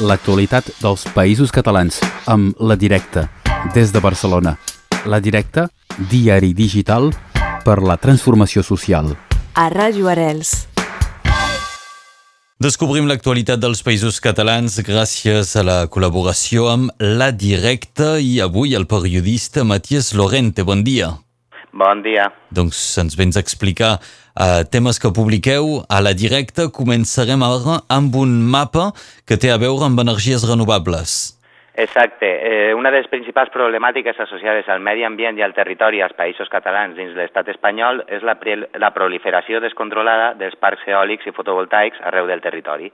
l'actualitat dels països catalans amb La Directa, des de Barcelona. La Directa, diari digital per la transformació social. A Ràdio Arels. Descobrim l'actualitat dels països catalans gràcies a la col·laboració amb La Directa i avui el periodista Matías Lorente. Bon dia. Bon dia. Doncs ens vens explicar uh, temes que publiqueu a la directa. Començarem ara amb un mapa que té a veure amb energies renovables. Exacte. Eh, una de les principals problemàtiques associades al medi ambient i al territori als països catalans dins l'estat espanyol és la, la proliferació descontrolada dels parcs eòlics i fotovoltaics arreu del territori.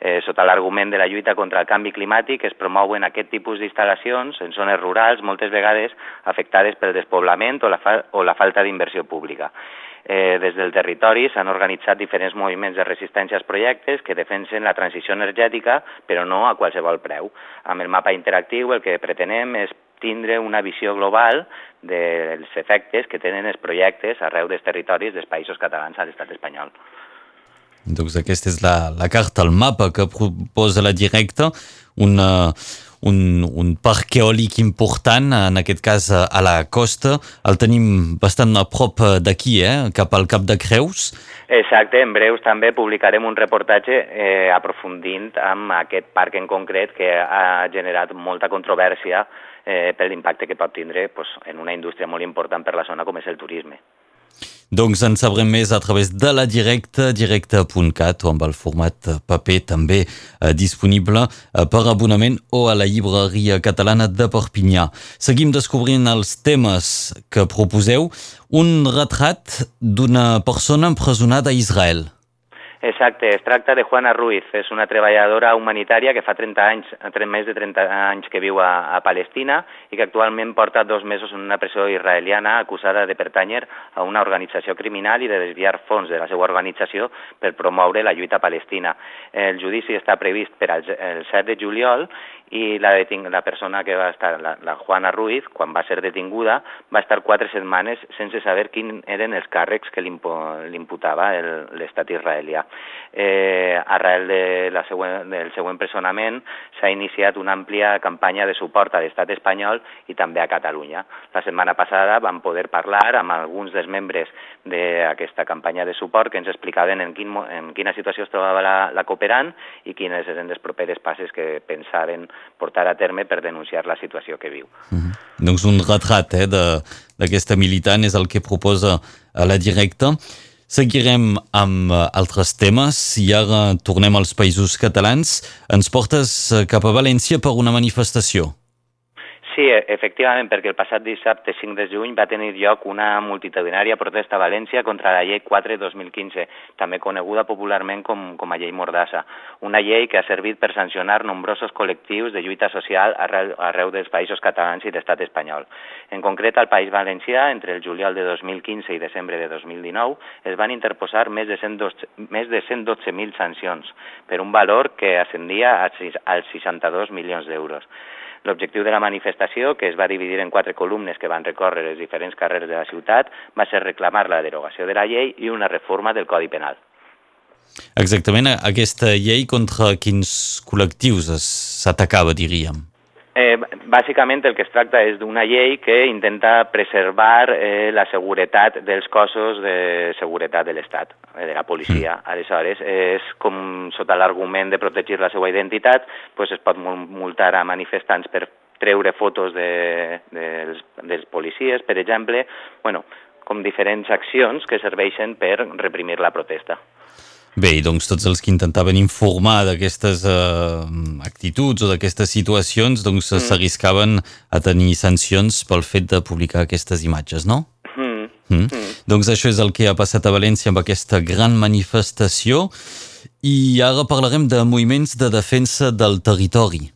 Eh, sota l'argument de la lluita contra el canvi climàtic es promouen aquest tipus d'instal·lacions en zones rurals, moltes vegades afectades pel despoblament o la, fa o la falta d'inversió pública. Eh, des del territori s'han organitzat diferents moviments de resistència als projectes que defensen la transició energètica, però no a qualsevol preu. Amb el mapa interactiu el que pretenem és tindre una visió global dels efectes que tenen els projectes arreu dels territoris dels països catalans a l'estat espanyol. Doncs aquesta és la, la carta, el mapa que proposa la directa, una, un, un parc eòlic important, en aquest cas a la costa. El tenim bastant a prop d'aquí, eh? cap al Cap de Creus. Exacte, en breus també publicarem un reportatge eh, aprofundint amb aquest parc en concret que ha generat molta controvèrsia eh, per l'impacte que pot tindre pues, en una indústria molt important per la zona com és el turisme. Doncs en sabrem més a través de la directa, directa.cat o amb el format paper també eh, disponible eh, per abonament o a la llibreria catalana de Perpinyà. Seguim descobrint els temes que proposeu. Un retrat d'una persona empresonada a Israel. Exacte, es tracta de Juana Ruiz, és una treballadora humanitària que fa 30 anys, més de 30 anys que viu a, a Palestina i que actualment porta dos mesos en una presó israeliana acusada de pertànyer a una organització criminal i de desviar fons de la seva organització per promoure la lluita palestina. El judici està previst per al, el 7 de juliol i la, deting la persona que va estar, la, la Juana Ruiz, quan va ser detinguda, va estar quatre setmanes sense saber quins eren els càrrecs que li imputava l'estat israelià. Eh, arrel de la següent, del següent presonament s'ha iniciat una àmplia campanya de suport a l'estat espanyol i també a Catalunya. La setmana passada vam poder parlar amb alguns dels membres d'aquesta campanya de suport que ens explicaven en, quin, en quina situació es trobava la, la cooperant i quines eren les properes passes que pensaven portar a terme per denunciar la situació que viu. Mm -hmm. Doncs un retrat eh, d'aquesta militant és el que proposa a la directa. Seguirem amb uh, altres temes i ara tornem als països catalans. Ens portes eh, cap a València per una manifestació. Sí, e, efectivament, perquè el passat dissabte 5 de juny va tenir lloc una multitudinària protesta a València contra la llei 4-2015, també coneguda popularment com, com a llei Mordassa, una llei que ha servit per sancionar nombrosos col·lectius de lluita social arreu, arreu dels països catalans i l'estat espanyol. En concret, al País Valencià, entre el juliol de 2015 i desembre de 2019, es van interposar més de 112.000 més de 112 sancions, per un valor que ascendia als 62 milions d'euros. L'objectiu de la manifestació, que es va dividir en quatre columnes que van recórrer les diferents carrers de la ciutat, va ser reclamar la derogació de la llei i una reforma del Codi Penal. Exactament, aquesta llei contra quins col·lectius s'atacava, diríem? Eh, bàsicament el que es tracta és d'una llei que intenta preservar eh, la seguretat dels cossos de seguretat de l'Estat, eh, de la policia. Mm. Aleshores, és com sota l'argument de protegir la seva identitat, pues es pot multar a manifestants per treure fotos de, de, dels, dels policies, per exemple, bueno, com diferents accions que serveixen per reprimir la protesta. Bé, doncs tots els que intentaven informar d'aquestes uh, actituds o d'aquestes situacions doncs mm. s'arriscaven a tenir sancions pel fet de publicar aquestes imatges, no? Mm. Mm. Mm. Doncs això és el que ha passat a València amb aquesta gran manifestació i ara parlarem de moviments de defensa del territori.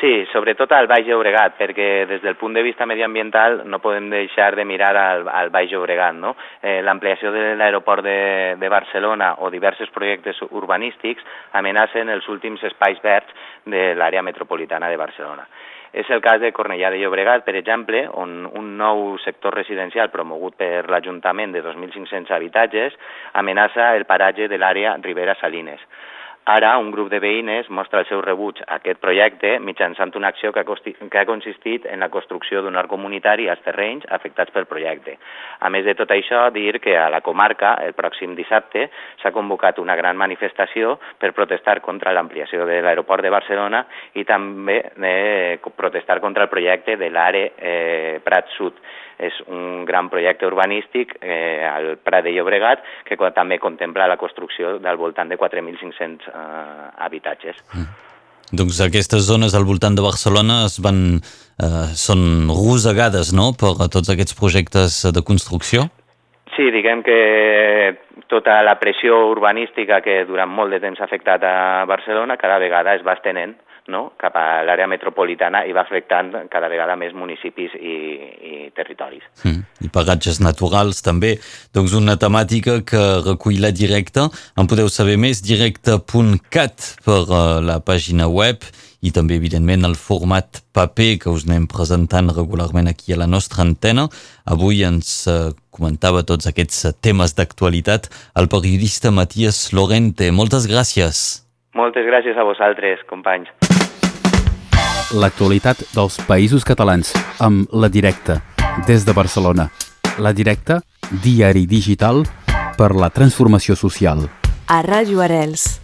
Sí, sobretot al Baix Llobregat, perquè des del punt de vista mediambiental no podem deixar de mirar al, al Baix Llobregat. No? Eh, L'ampliació de l'aeroport de, de Barcelona o diversos projectes urbanístics amenacen els últims espais verds de l'àrea metropolitana de Barcelona. És el cas de Cornellà de Llobregat, per exemple, on un nou sector residencial promogut per l'Ajuntament de 2.500 habitatges amenaça el paratge de l'àrea Ribera Salines. Ara, un grup de veïnes mostra el seu rebuig a aquest projecte mitjançant una acció que ha, que ha consistit en la construcció d'un art comunitari als terrenys afectats pel projecte. A més de tot això, dir que a la comarca, el pròxim dissabte, s'ha convocat una gran manifestació per protestar contra l'ampliació de l'aeroport de Barcelona i també eh, protestar contra el projecte de l'ARE eh, Prat Sud és un gran projecte urbanístic eh, al Prat de Llobregat que també contempla la construcció del voltant de 4.500 eh, habitatges. Mm. Doncs aquestes zones al voltant de Barcelona es van, eh, són rosegades no? per a tots aquests projectes de construcció? Sí, diguem que tota la pressió urbanística que durant molt de temps ha afectat a Barcelona cada vegada es va estenent no? cap a l'àrea metropolitana i va afectant cada vegada més municipis i, i territoris. Mm. I pagatges naturals també. Doncs una temàtica que recull la directa. En podeu saber més directe.cat per uh, la pàgina web i també, evidentment, el format paper que us anem presentant regularment aquí a la nostra antena. Avui ens uh, comentava tots aquests temes d'actualitat el periodista Matías Lorente. Moltes gràcies. Moltes gràcies a vosaltres, companys. L'actualitat dels països catalans amb La Directa, des de Barcelona. La Directa, diari digital per la transformació social. A Ràdio Arels.